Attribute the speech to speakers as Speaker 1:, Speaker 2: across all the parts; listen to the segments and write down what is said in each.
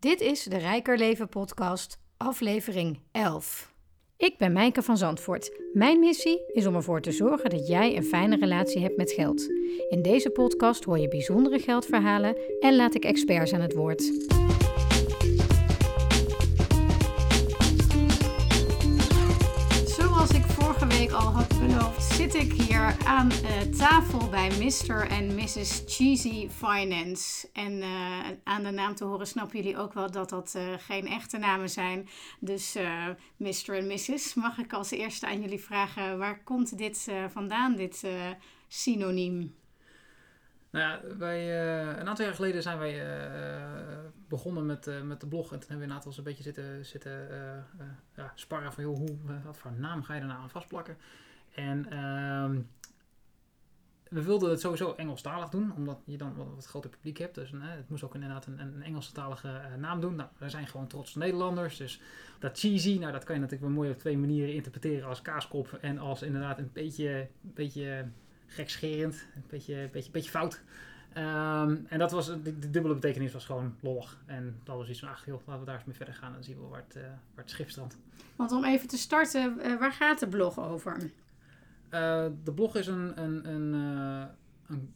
Speaker 1: Dit is de Rijker Leven podcast, aflevering 11. Ik ben Mijke van Zandvoort. Mijn missie is om ervoor te zorgen dat jij een fijne relatie hebt met geld. In deze podcast hoor je bijzondere geldverhalen en laat ik experts aan het woord. Ik hier aan uh, tafel bij Mr. en Mrs. Cheesy Finance. En uh, aan de naam te horen snappen jullie ook wel dat dat uh, geen echte namen zijn. Dus Mr. en Mrs. Mag ik als eerste aan jullie vragen, waar komt dit vandaan, dit synoniem?
Speaker 2: Nou ja, wij, een aantal jaar geleden zijn wij begonnen met, met de blog. En toen hebben we inderdaad wel een beetje zitten, zitten ja, sparren van... Joh, hoe, wat voor naam ga je er nou aan vastplakken? En ehm, we wilden het sowieso Engelstalig doen, omdat je dan wat, wat groter publiek hebt. Dus het moest ook inderdaad een, een Engelstalige uh, naam doen. Nou, wij zijn gewoon trots Nederlanders. Dus dat cheesy, nou, dat kan je natuurlijk wel mooi op twee manieren interpreteren. Als kaaskop en als inderdaad een beetje, beetje gekscherend. Een beetje, beetje, beetje fout. Um, en dat was, de, dubbele betekenis was gewoon lollig. En dat was iets van, ach joh, laten we daar eens mee verder gaan. En dan zien we waar het, uh, waar het.
Speaker 1: Want om even te starten, waar gaat de blog over?
Speaker 2: Uh, de blog is een, een, een, uh, een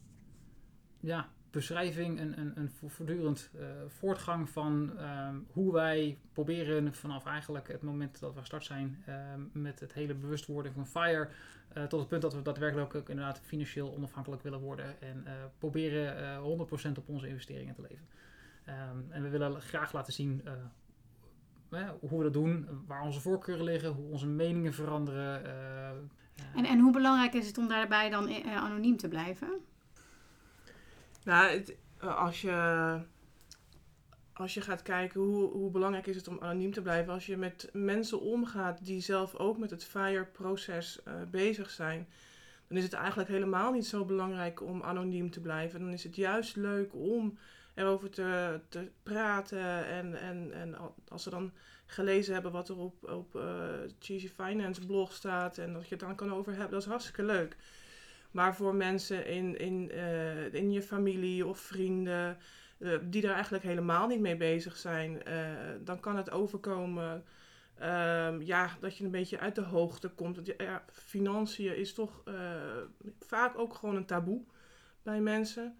Speaker 2: ja, beschrijving, een, een, een voortdurend uh, voortgang van um, hoe wij proberen vanaf eigenlijk het moment dat we gestart zijn met het hele bewustwording van FIRE tot het punt dat we daadwerkelijk ook inderdaad financieel onafhankelijk willen worden en proberen 100% op onze investeringen te leven. Um, en we willen graag laten zien hoe we dat doen, waar onze voorkeuren liggen, hoe onze meningen veranderen.
Speaker 1: En, en hoe belangrijk is het om daarbij dan uh, anoniem te blijven?
Speaker 3: Nou, het, als, je, als je gaat kijken hoe, hoe belangrijk is het om anoniem te blijven, als je met mensen omgaat die zelf ook met het FIRE-proces uh, bezig zijn, dan is het eigenlijk helemaal niet zo belangrijk om anoniem te blijven. Dan is het juist leuk om erover te, te praten en, en, en als ze dan gelezen hebben wat er op, op uh, Cheesy Finance blog staat en dat je het dan kan over hebben. Dat is hartstikke leuk. Maar voor mensen in, in, uh, in je familie of vrienden uh, die daar eigenlijk helemaal niet mee bezig zijn, dan kan het overkomen um, ja, dat je een beetje uit de hoogte komt. Ja, financiën is toch vaak ook gewoon een taboe bij mensen.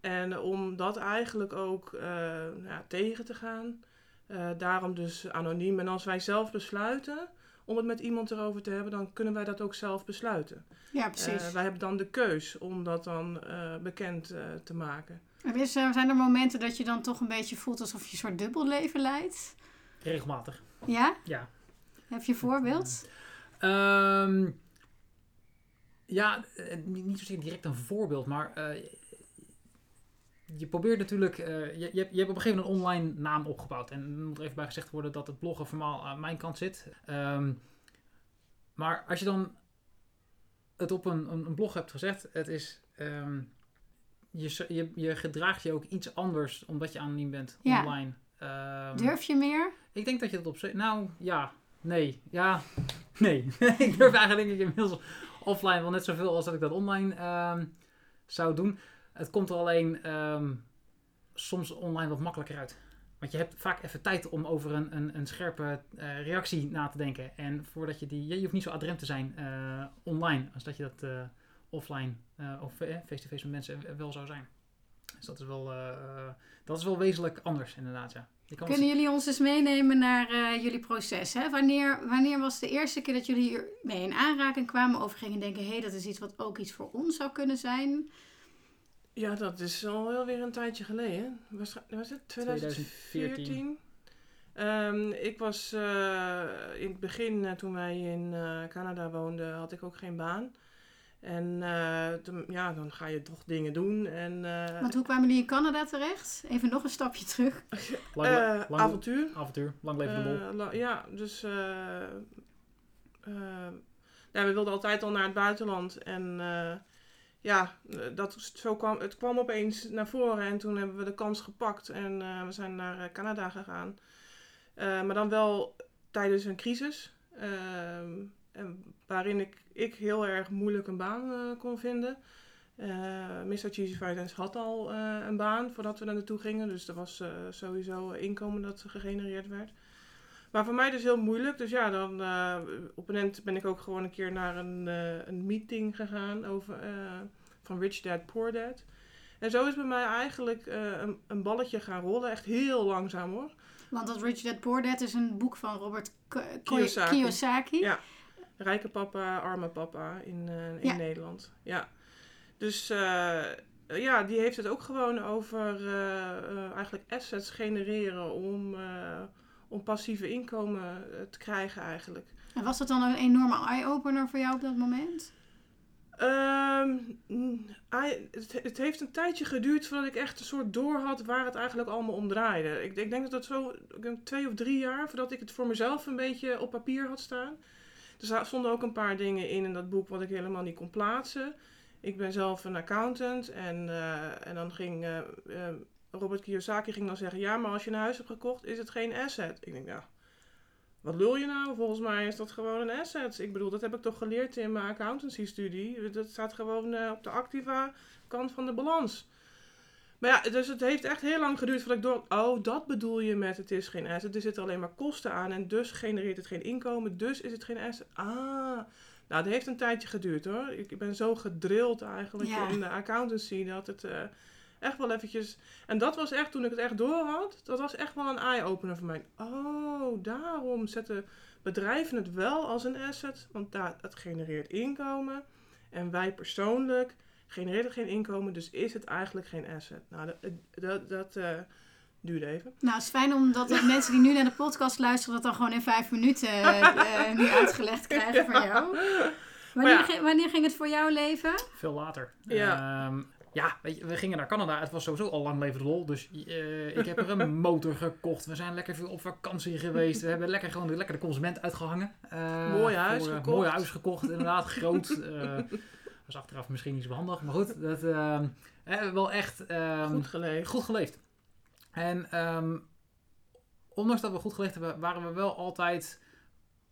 Speaker 3: En om dat eigenlijk ook ja, tegen te gaan, uh, daarom dus anoniem. En als wij zelf besluiten om het met iemand erover te hebben, dan kunnen wij dat ook zelf besluiten.
Speaker 1: Ja, precies.
Speaker 3: Uh, wij hebben dan de keus om dat dan uh, bekend te maken.
Speaker 1: En is, zijn er momenten dat je dan toch een beetje voelt alsof je een soort dubbelleven leidt?
Speaker 2: Regelmatig.
Speaker 1: Ja?
Speaker 2: Ja.
Speaker 1: Heb je een voorbeeld?
Speaker 2: Um, ja, niet zozeer direct een voorbeeld, maar je probeert natuurlijk, uh, je, je, hebt, je hebt op een gegeven moment een online naam opgebouwd. En er moet er even bij gezegd worden dat het bloggen formaal aan mijn kant zit. Um, maar als je dan het op een, een, blog hebt gezegd, het is, um, je, je, je gedraagt je ook iets anders omdat je anoniem bent
Speaker 1: ja.
Speaker 2: online.
Speaker 1: Um, Durf je meer?
Speaker 2: Ik denk dat je dat op nou ja, nee, ja, nee. ik durf eigenlijk inmiddels offline wel net zoveel als dat ik dat online zou doen. Het komt er alleen um, soms online wat makkelijker uit. Want je hebt vaak even tijd om over een, een, een scherpe uh, reactie na te denken. En voordat je die. Je hoeft niet zo adrem te zijn uh, online als dat je dat uh, offline of face-to-face -face met mensen wel zou zijn. Dus dat is wel, dat is wel wezenlijk anders, inderdaad. Ja.
Speaker 1: Kunnen jullie ons eens meenemen naar jullie proces? Hè? Wanneer, wanneer was de eerste keer dat jullie hiermee in aanraking kwamen over gingen denken: hé, hey, dat is iets wat ook iets voor ons zou kunnen zijn?
Speaker 3: Ja, dat is al wel weer een tijdje geleden. Was, was het 2014? 2014. Um, ik was uh, in het begin, uh, toen wij in uh, Canada woonden, had ik ook geen baan. En toen, ja, dan ga je toch dingen doen. En,
Speaker 1: Want hoe kwamen jullie in Canada terecht? Even nog een stapje terug.
Speaker 3: lang, lang, avontuur.
Speaker 2: Avontuur, lang leven de
Speaker 3: bol. ja, dus ja, we wilden altijd al naar het buitenland. En ja, eh, dat, zo kwam, het kwam opeens naar voren en toen hebben we de kans gepakt en uh, we zijn naar uh, Canada gegaan. Uh, maar dan wel tijdens een crisis, en waarin ik, ik heel erg moeilijk een baan kon vinden. Eh Mr. Cheesy Finance had al eh, een baan voordat we daar naartoe gingen. Dus er was eh, sowieso inkomen dat gegenereerd werd. Maar voor mij dus heel moeilijk. Dus ja, dan eh, op een moment ben ik ook gewoon een keer naar een, eh, een meeting gegaan over, eh, van Rich Dad Poor Dad. En zo is bij mij eigenlijk een, een balletje gaan rollen. Echt heel langzaam hoor.
Speaker 1: Want dat Rich Dad Poor Dad is een boek van Robert K-
Speaker 3: Kiyosaki.
Speaker 1: Kiyosaki.
Speaker 3: Ja. Rijke papa, arme papa in, in
Speaker 1: Ja.
Speaker 3: Nederland. Ja. Dus ja, die heeft het ook gewoon over eigenlijk assets genereren om, om passieve inkomen eh, te krijgen eigenlijk.
Speaker 1: En was dat dan een enorme eye-opener voor jou op dat moment?
Speaker 3: Ehm, het, het heeft een tijdje geduurd voordat ik echt een soort door had waar het eigenlijk allemaal om draaide. Ik, ik denk dat dat zo denk twee of drie jaar voordat ik het voor mezelf een beetje op papier had staan. Daar stonden ook een paar dingen in in dat boek wat ik helemaal niet kon plaatsen. Ik ben zelf een accountant en, eh, en dan ging eh, Robert Kiyosaki ging dan zeggen: Ja, maar als je een huis hebt gekocht, is het geen asset. Ik denk, ja, wat lul je nou? Volgens mij is dat gewoon een asset. Ik bedoel, dat heb ik toch geleerd in mijn accountancy-studie. Dat staat gewoon eh, op de activa kant van de balans. Maar ja, dus het heeft echt heel lang geduurd voordat ik door... Oh, dat bedoel je met het is geen asset. Er zitten alleen maar kosten aan en dus genereert het geen inkomen. Dus is het geen asset. Ah, nou, dat heeft een tijdje geduurd hoor. Ik ben zo gedrild eigenlijk
Speaker 1: Ja.
Speaker 3: in de accountancy dat het eh, echt wel eventjes... En dat was echt, toen ik het echt door had, dat was echt wel een eye-opener voor mij. Oh, daarom zetten bedrijven het wel als een asset, want daar, het genereert inkomen. En wij persoonlijk genereert het geen inkomen, dus is het eigenlijk geen asset. Nou, dat, dat, dat eh, duurde even.
Speaker 1: Nou, het is fijn omdat de mensen die nu naar de podcast luisteren... dat dan gewoon in vijf minuten eh, nu uitgelegd krijgen voor jou. Wanneer,
Speaker 3: ja.
Speaker 1: ging- wanneer ging het voor jouw leven?
Speaker 2: Veel later.
Speaker 3: Ja.
Speaker 2: Ehm, ja, weet je, we gingen naar Canada. Het was sowieso al lang leven de lol. Dus eh, ik heb er een motor gekocht. We zijn lekker veel op vakantie geweest. We hebben lekker gewoon de, lekker de consument uitgehangen. Eh,
Speaker 3: Mooi huis
Speaker 2: voor, eh,
Speaker 3: gekocht.
Speaker 2: Mooi huis gekocht, inderdaad. groot. eh was achteraf misschien niet zo handig. Maar goed, dat, wel echt ehm,
Speaker 3: Goed geleefd.
Speaker 2: goed geleefd. En ehm, ondanks dat we goed geleefd hebben, waren we wel altijd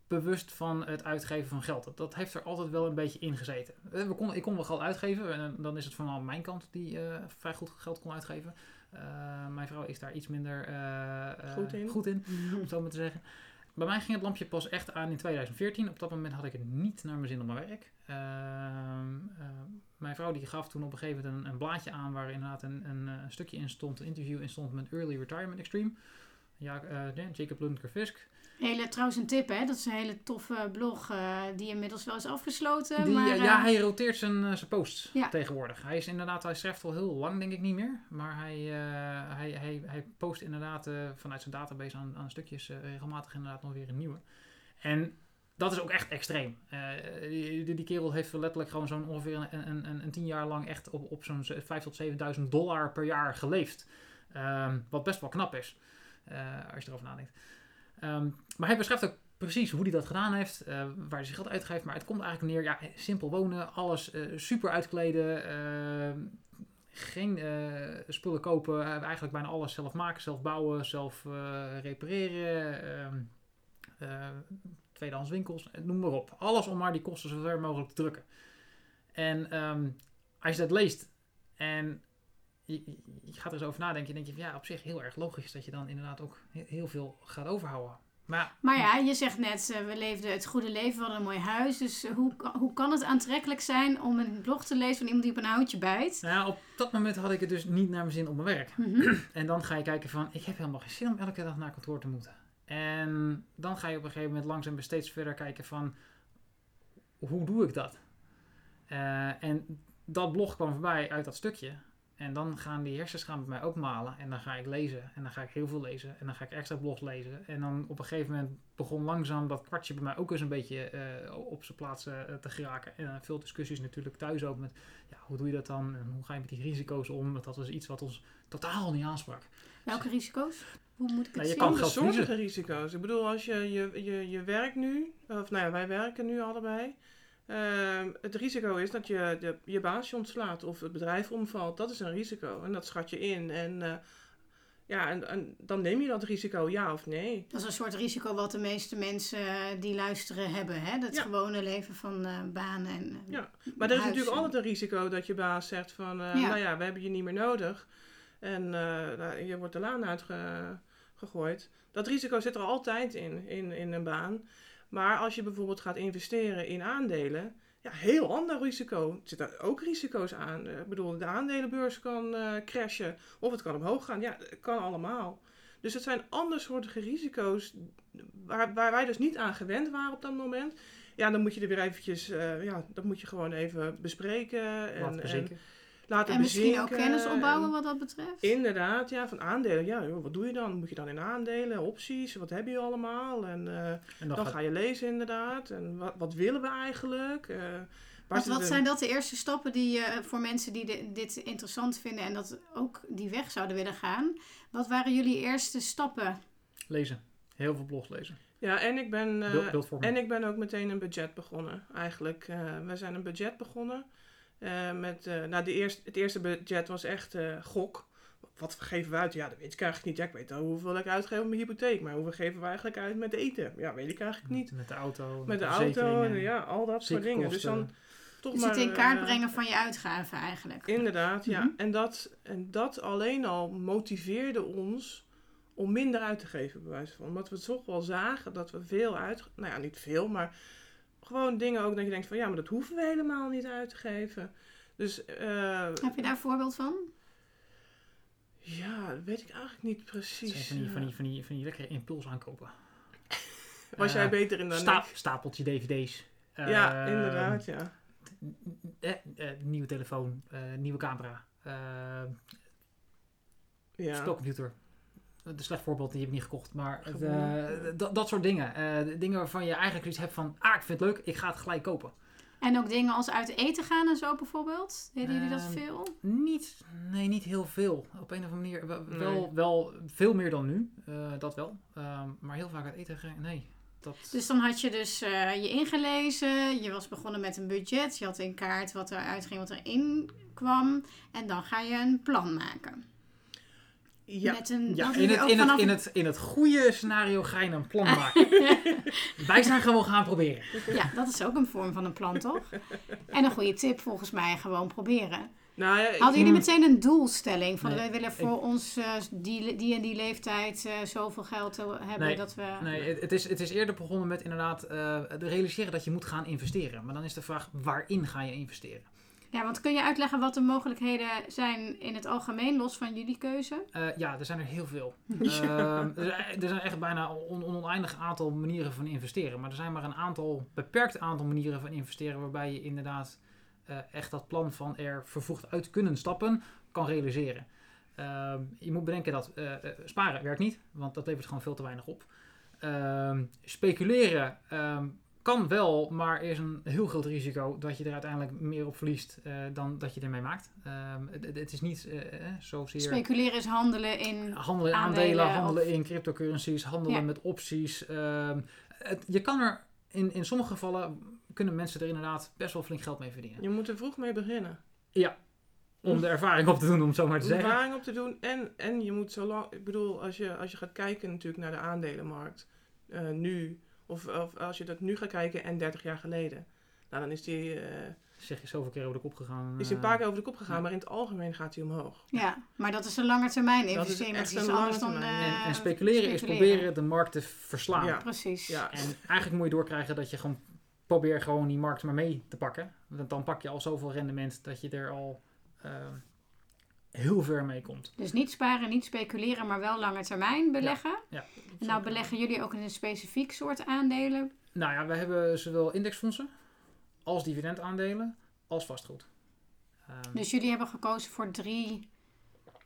Speaker 2: bewust van het uitgeven van geld. Dat, dat heeft er altijd wel een beetje in gezeten. Eh, We kon, ik kon wel geld uitgeven en dan is het vooral mijn kant die eh, vrij goed geld kon uitgeven. Eh, mijn vrouw is daar iets minder
Speaker 3: Goed in.
Speaker 2: goed in, om het zo maar te zeggen. Bij mij ging het lampje pas echt aan in 2014. Op dat moment had ik het niet naar mijn zin op mijn werk. Ehm, eh, mijn vrouw die gaf toen op een gegeven moment een, een blaadje aan waar inderdaad een, een, eh, stukje in stond, een interview in stond met Early Retirement Extreme. Ja, Jacob Lundker-Fisk.
Speaker 1: Hele, trouwens een tip, hè? Dat is een hele toffe blog eh, die inmiddels wel is afgesloten.
Speaker 2: Die,
Speaker 1: maar,
Speaker 2: eh,
Speaker 1: eh,
Speaker 2: ja, hij roteert zijn, eh, zijn posts
Speaker 1: Ja.
Speaker 2: tegenwoordig. Hij is inderdaad, hij schrijft al heel lang denk ik niet meer. Maar hij, eh, hij, hij, hij post inderdaad eh, vanuit zijn database aan, aan stukjes eh, regelmatig inderdaad nog weer een nieuwe. En dat is ook echt extreem. Eh, die, die, kerel heeft letterlijk gewoon zo'n ongeveer een, een, een, een tien jaar lang echt op, op zo'n 5.000 tot 7.000 dollar per jaar geleefd. Ehm, wat best wel knap is, eh, als je erover nadenkt. Ehm, maar hij beschrijft ook precies hoe hij dat gedaan heeft, eh, waar hij zijn geld uitgeeft. Maar het komt eigenlijk neer, ja, simpel wonen, alles eh, super uitkleden, ehm, geen eh, spullen kopen, eigenlijk bijna alles zelf maken, zelf bouwen, zelf repareren, ehm, eh, tweedehands winkels, noem maar op. Alles om maar die kosten zo ver mogelijk te drukken. En als je dat leest en je, je- je gaat er eens over nadenken, denk je van ja, op zich heel erg logisch dat je dan inderdaad ook he- heel veel gaat overhouden. Maar ja,
Speaker 1: Maar ja, je zegt net, eh, we leefden het goede leven, we hadden een mooi huis. Dus hoe, hoe kan het aantrekkelijk zijn om een blog te lezen van iemand die op een houtje bijt?
Speaker 2: Nou ja, op dat moment had ik het dus niet naar mijn zin op mijn werk.
Speaker 1: Mhm.
Speaker 2: En dan ga je kijken van, ik heb helemaal geen zin om elke dag naar kantoor te moeten. En dan ga je op een gegeven moment langzaam steeds verder kijken van, hoe doe ik dat? Eh, en dat blog kwam voorbij uit dat stukje. En dan gaan die hersens gaan bij mij ook malen. En dan ga ik lezen. En dan ga ik heel veel lezen. En dan ga ik extra blogs lezen. En dan op een gegeven moment begon langzaam dat kwartje bij mij ook eens een beetje eh, op zijn plaats eh, te geraken. En dan veel discussies natuurlijk thuis ook met, ja, hoe doe je dat dan? En hoe ga je met die risico's om? Want dat was iets wat ons totaal niet aansprak.
Speaker 1: Welke risico's? Hoe moet ik het
Speaker 2: Nou, je
Speaker 1: zien?
Speaker 2: kan verliezen.
Speaker 3: risico's. Ik bedoel, als je, je, je, je werkt nu, of nou ja, wij werken nu allebei. Ehm, het risico is dat je de, je baasje ontslaat of het bedrijf omvalt. Dat is een risico en dat schat je in. En eh, Ja, en, en dan neem je dat risico, ja of nee.
Speaker 1: Dat is een soort risico wat de meeste mensen eh, die luisteren hebben. Hè? Dat
Speaker 3: Ja.
Speaker 1: gewone leven van eh, banen en
Speaker 3: Ja, Maar er is natuurlijk
Speaker 1: en-
Speaker 3: altijd een risico dat je baas zegt van,
Speaker 1: Ja.
Speaker 3: nou ja, we hebben je niet meer nodig. En nou, je wordt de laan uitgegooid. Dat risico zit er altijd in, in, in een baan. Maar als je bijvoorbeeld gaat investeren in aandelen, ja, heel ander risico. Er zitten ook risico's aan. Eh, Ik bedoel, de aandelenbeurs kan eh, crashen of het kan omhoog gaan. Ja, het kan allemaal. Dus het zijn andersoortige risico's waar, waar wij dus niet aan gewend waren op dat moment. Ja, dan moet je er weer eventjes, eh, ja, dat moet je gewoon even bespreken. En, En
Speaker 2: bezinken.
Speaker 3: laten
Speaker 1: en misschien ook kennis opbouwen
Speaker 3: en-
Speaker 1: wat dat betreft.
Speaker 3: Inderdaad, ja, van aandelen. Ja, joh, wat doe je dan? Moet je dan in aandelen, opties, wat heb je allemaal? En eh,
Speaker 2: En dan
Speaker 3: dan
Speaker 2: gaat-
Speaker 3: ga je lezen inderdaad. En wat, wat willen we eigenlijk? Eh, waar
Speaker 1: Wat, wat
Speaker 3: de-
Speaker 1: zijn dat de eerste stappen die je voor mensen die de- dit interessant vinden en dat ook die weg zouden willen gaan? Wat waren jullie eerste stappen?
Speaker 2: lezen. Heel veel blogs lezen.
Speaker 3: Ja, en ik ben... eh. En ik ben ook meteen een budget begonnen, eigenlijk. Eh we zijn een budget begonnen. Eh, met, eh, nou, de eerste, het eerste budget was echt eh, gok. Wat geven we uit? Ja, dat weet ik eigenlijk niet. Ja, ik weet al hoeveel ik uitgeef op mijn hypotheek. Maar hoeveel geven we eigenlijk uit met eten? Ja, weet ik eigenlijk niet.
Speaker 2: Met de auto.
Speaker 3: Met de auto en ja, al dat soort dingen. Dus dan toch
Speaker 1: Dus
Speaker 3: maar...
Speaker 1: het in kaart brengen van je uitgaven eigenlijk.
Speaker 3: Inderdaad, ja.
Speaker 1: Mhm.
Speaker 3: En, dat, en dat alleen al motiveerde ons om minder uit te geven, bij wijze van. Omdat we toch wel zagen dat we veel uit... Nou ja, niet veel, maar gewoon dingen ook dat je denkt van... Ja, maar dat hoeven we helemaal niet uit te geven. Dus eh,
Speaker 1: Heb je daar een voorbeeld van?
Speaker 3: ja, dat weet ik eigenlijk niet precies.
Speaker 2: van die, van, die, van, die, van die lekkere impuls aankopen.
Speaker 3: Was jij
Speaker 2: Eh,
Speaker 3: beter in dan
Speaker 2: sta-
Speaker 3: ik?
Speaker 2: stapeltje dvd's.
Speaker 3: Ja,
Speaker 2: Eh,
Speaker 3: inderdaad, ja.
Speaker 2: eh, eh, nieuwe telefoon, eh, nieuwe camera, eh,
Speaker 3: ja.
Speaker 2: spelcomputer. Een slecht voorbeeld, die heb ik niet gekocht. Maar eh, dat, soort dingen. Eh, dingen waarvan je eigenlijk iets hebt van... Ah, ik vind het leuk, ik ga het gelijk kopen.
Speaker 1: En ook dingen als uit eten gaan en zo bijvoorbeeld? Deden jullie dat
Speaker 2: Ehm,
Speaker 1: veel?
Speaker 2: Niet, nee, niet heel veel. Op een of andere manier. Wel,
Speaker 3: Nee.
Speaker 2: wel, wel veel meer dan nu. eh, dat wel. Ehm, maar heel vaak uit eten gaan, nee. Dat,
Speaker 1: Dus dan had je dus je ingelezen, je was begonnen met een budget, je had in kaart wat eruit ging, wat erin kwam. En dan ga je een plan maken.
Speaker 3: Ja,
Speaker 1: Met een,
Speaker 2: ja, in het, in, het, in, het, in het goede scenario ga je een plan maken. Wij zijn gewoon gaan proberen.
Speaker 1: Ja, dat is ook een vorm van een plan, toch? En een goede tip volgens mij, gewoon proberen.
Speaker 3: nou ja, ik-
Speaker 1: Hadden jullie
Speaker 2: Hmm.
Speaker 1: meteen een doelstelling? Van
Speaker 2: Nee,
Speaker 1: wij willen voor ons eh, die, die en die leeftijd eh, zoveel geld hebben
Speaker 2: Nee,
Speaker 1: dat we...
Speaker 2: Nee, het, het is, het is eerder begonnen met inderdaad eh, realiseren dat je moet gaan investeren. Maar dan is de vraag, waarin ga je investeren?
Speaker 1: Ja, want kun je uitleggen wat de mogelijkheden zijn in het algemeen, los van jullie keuze?
Speaker 2: Eh, ja, er zijn er heel veel.
Speaker 3: Ja.
Speaker 2: Ehm, er, zijn- echt bijna een on, oneindig aantal manieren van investeren. Maar er zijn maar een aantal, beperkt aantal manieren van investeren waarbij je inderdaad eh, echt dat plan van er vervoegd uit kunnen stappen kan realiseren. Ehm, je moet bedenken dat eh, eh, sparen werkt niet, want dat levert gewoon veel te weinig op. Ehm, speculeren ehm, kan wel, maar er is een heel groot risico dat je er uiteindelijk meer op verliest eh, dan dat je ermee maakt. Ehm, het, het is niet eh, eh, zozeer
Speaker 1: Speculeren is handelen in...
Speaker 2: handelen in
Speaker 1: aandelen
Speaker 2: aandelen, handelen
Speaker 1: of-
Speaker 2: in cryptocurrencies, handelen
Speaker 1: Ja.
Speaker 2: met opties. ehm, het, je kan er in, in sommige gevallen kunnen mensen er inderdaad best wel flink geld mee verdienen.
Speaker 3: je moet er vroeg mee beginnen.
Speaker 2: Om de ervaring op te doen, om het zo maar te
Speaker 3: Om
Speaker 2: zeggen.
Speaker 3: ervaring op te doen. En, en je moet zo lang... Ik bedoel, als je, als je gaat kijken natuurlijk naar de aandelenmarkt. eh, nu. Of, of als je dat nu gaat kijken en 30 jaar geleden. Nou, dan is die, eh,
Speaker 2: Zeg je zoveel keer over de kop gegaan.
Speaker 3: is die een
Speaker 2: eh,
Speaker 3: paar keer over de kop gegaan.
Speaker 2: ja.
Speaker 3: Maar in het algemeen gaat die omhoog.
Speaker 1: Ja, maar dat is een lange termijn
Speaker 3: Dat is
Speaker 1: investering.
Speaker 3: echt
Speaker 1: Dat is
Speaker 3: een
Speaker 1: iets anders
Speaker 3: lange
Speaker 1: dan...
Speaker 3: termijn.
Speaker 1: eh,
Speaker 2: En, en speculeren, is proberen de markt te verslaan.
Speaker 3: Ja.
Speaker 1: Precies.
Speaker 3: Ja,
Speaker 2: En eigenlijk moet je doorkrijgen dat je gewoon probeer gewoon die markt maar mee te pakken. Want dan pak je al zoveel rendement dat je er al eh, heel ver mee komt.
Speaker 1: Dus niet sparen, niet speculeren, maar wel lange termijn beleggen.
Speaker 2: Ja.
Speaker 1: En nou beleggen jullie ook in een specifiek soort aandelen.
Speaker 2: Nou ja, we hebben zowel indexfondsen als dividendaandelen als vastgoed. Ehm,
Speaker 1: Dus jullie hebben gekozen voor drie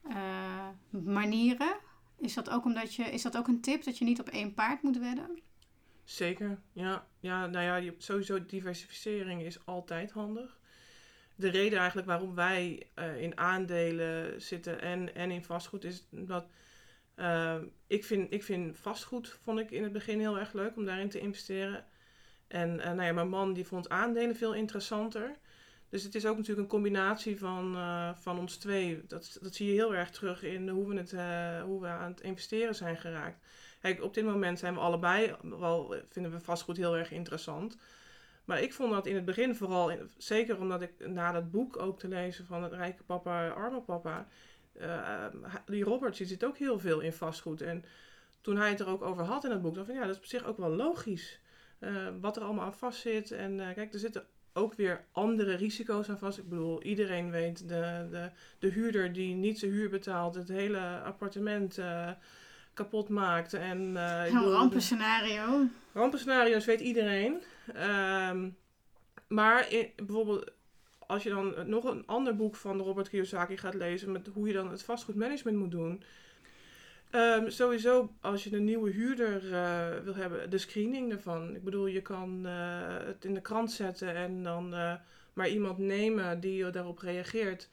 Speaker 1: eh, manieren. Is dat, ook omdat je, is dat ook een tip dat je niet op één paard moet wedden?
Speaker 3: zeker. Ja, ja nou ja, sowieso diversificering is altijd handig. De reden eigenlijk waarom wij eh, in aandelen zitten en, en in vastgoed is dat eh, ik, vind, ik vind vastgoed vond ik in het begin heel erg leuk om daarin te investeren. En eh, nou ja, mijn man die vond aandelen veel interessanter. Dus het is ook natuurlijk een combinatie van, eh, van ons twee. Dat, dat zie je heel erg terug in hoe we, het, hoe we aan het investeren zijn geraakt. Kijk, op dit moment zijn we allebei, wel vinden we vastgoed heel erg interessant. Maar ik vond dat in het begin vooral, zeker omdat ik na dat boek ook te lezen van het Rijke Papa, Arme Papa. Uh, die Robert die zit ook heel veel in vastgoed. En toen hij het er ook over had in het boek, dacht ik ja, dat is op zich ook wel logisch. wat er allemaal aan vast zit. En kijk, er zitten ook weer andere risico's aan vast. Ik bedoel, iedereen weet, de, de, de huurder die niet zijn huur betaalt, het hele appartement kapot maakt. En, uh,
Speaker 1: een rampenscenario.
Speaker 3: Rampenscenario's weet iedereen. Um, maar bijvoorbeeld, als je dan nog een ander boek van Robert Kiyosaki gaat lezen, met hoe je dan het vastgoedmanagement moet doen Um, sowieso, als je een nieuwe huurder uh, wil hebben, de screening ervan. Ik bedoel, je kan uh, het in de krant zetten en dan uh, maar iemand nemen die daarop reageert.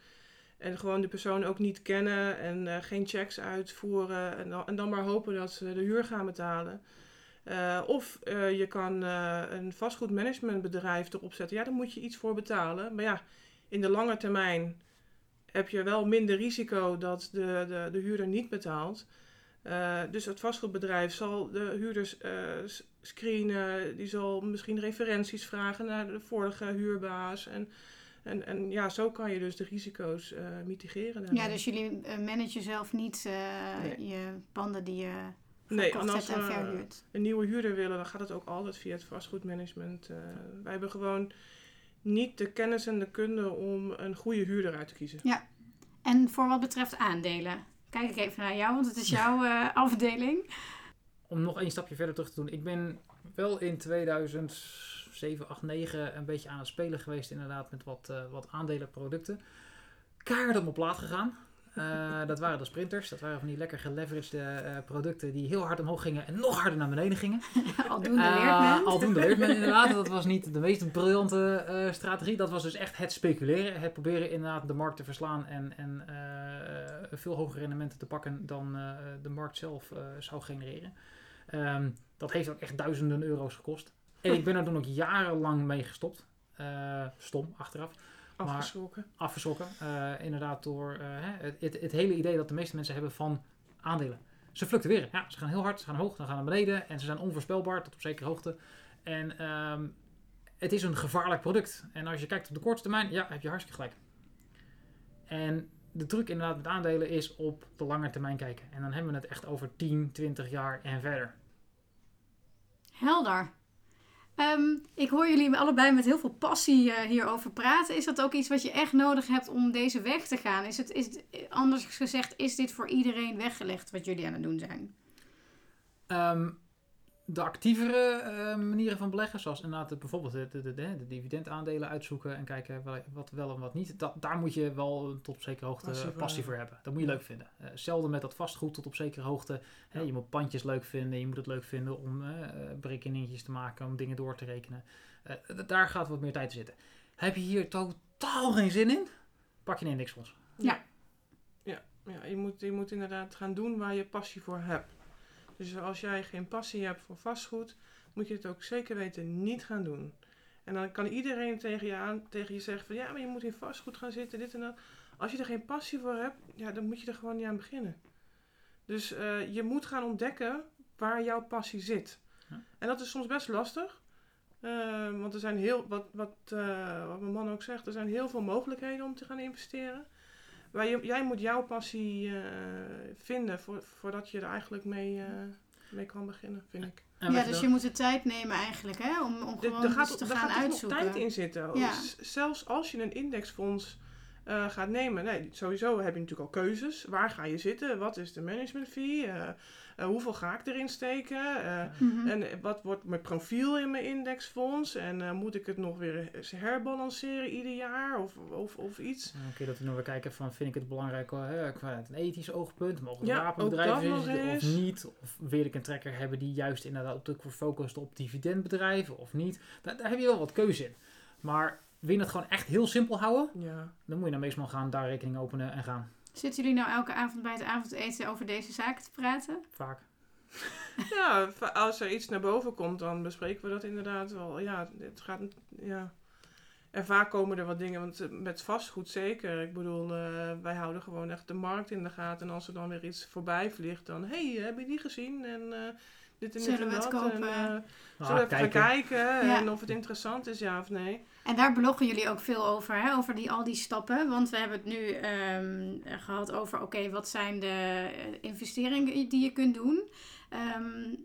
Speaker 3: En gewoon de persoon ook niet kennen en geen checks uitvoeren. En dan, en dan maar hopen dat ze de huur gaan betalen. Of je kan een vastgoedmanagementbedrijf erop zetten. Ja, daar moet je iets voor betalen. Maar ja, in de lange termijn heb je wel minder risico dat de, de, de huurder niet betaalt. Dus het vastgoedbedrijf zal de huurders screenen, die zal misschien referenties vragen naar de vorige huurbaas. En, en, en ja, zo kan je dus de risico's mitigeren.
Speaker 1: Daarmee. Ja, dus jullie managen zelf niet nee. je panden die je nee, en als verhuurt.
Speaker 3: een nieuwe huurder willen, dan gaat het ook altijd via het vastgoedmanagement. wij hebben gewoon niet de kennis en de kunde om een goede huurder uit te kiezen.
Speaker 1: Ja, en voor wat betreft aandelen? Kijk ik even naar jou, want het is jouw uh, afdeling.
Speaker 2: Om nog één stapje verder terug te doen. Ik ben wel in 2007, 8, 9 een beetje aan het spelen geweest inderdaad met wat, uh, wat aandelenproducten. Kaart op plaat gegaan. Uh, dat waren de sprinters. Dat waren van die lekker geleveraged uh, producten die heel hard omhoog gingen en nog harder naar beneden gingen.
Speaker 1: aldoende uh, leert men.
Speaker 2: Aldoende leert men inderdaad. Dat was niet de meest briljante strategie. Dat was dus echt het speculeren. Het proberen inderdaad de markt te verslaan en, en veel hogere rendementen te pakken dan de markt zelf zou genereren. Um, dat heeft ook echt duizenden euro's gekost. En ik ben er toen ook jarenlang mee gestopt. stom, achteraf.
Speaker 3: Afgeschrokken.
Speaker 2: Maar afgeschrokken. Uh, inderdaad door uh, het, het, het, hele idee dat de meeste mensen hebben van aandelen. Ze fluctueren. Ja, ze gaan heel hard, ze gaan hoog, dan gaan naar beneden. En ze zijn onvoorspelbaar tot op zekere hoogte. En um, het is een gevaarlijk product. En als je kijkt op de korte termijn, ja, heb je hartstikke gelijk. En de truc inderdaad met aandelen is op de lange termijn kijken. En dan hebben we het echt over 10, 20 jaar en verder.
Speaker 1: Helder. Um, ik hoor jullie allebei met heel veel passie uh, hierover praten. Is dat ook iets wat je echt nodig hebt om deze weg te gaan? Is het, is anders gezegd, is dit voor iedereen weggelegd wat jullie aan het doen zijn?
Speaker 2: Um, de actievere uh, manieren van beleggen, zoals inderdaad bijvoorbeeld de, de, de, de, dividendaandelen uitzoeken en kijken wat wel en wat niet, dat, daar moet je wel tot op zekere hoogte passie, passie voor hebben. Dat moet je leuk vinden. Uh, hetzelfde met dat vastgoed tot op zekere hoogte. Ja. Hè, je moet pandjes leuk vinden, je moet het leuk vinden om uh, berekeningetjes te maken, om dingen door te rekenen. daar gaat wat meer tijd in zitten. Heb je hier totaal geen zin in? Pak je een indexfonds.
Speaker 1: Ja.
Speaker 3: Ja, ja je, moet, je moet inderdaad gaan doen waar je passie voor hebt. Dus als jij geen passie hebt voor vastgoed, moet je het ook zeker weten niet gaan doen. En dan kan iedereen tegen je, aan, tegen je zeggen van ja, maar je moet in vastgoed gaan zitten, dit en dat. Als je er geen passie voor hebt, ja, dan moet je er gewoon niet aan beginnen. Dus uh, je moet gaan ontdekken waar jouw passie zit. Ja. En dat is soms best lastig. Uh, want er zijn heel, wat, wat, uh, wat mijn man ook zegt, er zijn heel veel mogelijkheden om te gaan investeren. Maar je, jij moet jouw passie uh, vinden voor, voordat je er eigenlijk mee, uh, mee kan beginnen, vind ik.
Speaker 1: Ja, dus je moet de tijd nemen eigenlijk, hè? Om, om gewoon de, gaat, te gaan gaat uitzoeken.
Speaker 3: Er tijd in zitten. Ja. Zelfs als je een indexfonds uh, gaat nemen. Nee, sowieso heb je natuurlijk al keuzes. Waar ga je zitten? Wat is de management fee? Uh, hoeveel ga ik erin steken? Uh, mm-hmm. En wat wordt mijn profiel in mijn indexfonds? En uh, moet ik het nog weer herbalanceren ieder jaar of, of, of iets?
Speaker 2: Oké, okay, dat we nog weer kijken van vind ik het belangrijk hè, vanuit een ethisch oogpunt? Mogen de ja, wapenbedrijven of niet? Of wil ik een trekker hebben die juist inderdaad op focust op dividendbedrijven of niet? Daar, daar heb je wel wat keuze in. Maar wil je het gewoon echt heel simpel houden?
Speaker 3: Ja.
Speaker 2: Dan moet je dan meestal gaan daar rekening openen en gaan.
Speaker 1: Zitten jullie nou elke avond bij het avondeten over deze zaken te praten?
Speaker 2: Vaak.
Speaker 3: ja, als er iets naar boven komt, dan bespreken we dat inderdaad wel. Ja, het gaat. Ja. En vaak komen er wat dingen, want eh, met vastgoed zeker. Ik bedoel, eh, wij houden gewoon echt de markt in de gaten. En als er dan weer iets voorbij vliegt, dan... Hé, hey, heb je die gezien? En eh, dit en dit
Speaker 1: Zullen
Speaker 3: en
Speaker 1: we het kopen?
Speaker 3: En, eh,
Speaker 2: Ah,
Speaker 3: zullen we even
Speaker 2: kijken.
Speaker 3: gaan kijken
Speaker 1: Ja.
Speaker 3: en of het interessant is, ja of nee.
Speaker 1: En daar bloggen jullie ook veel over, hè? over die, al die stappen. Want we hebben het nu ehm, gehad over, oké, wat zijn de eh, investeringen die je kunt doen? Ehm,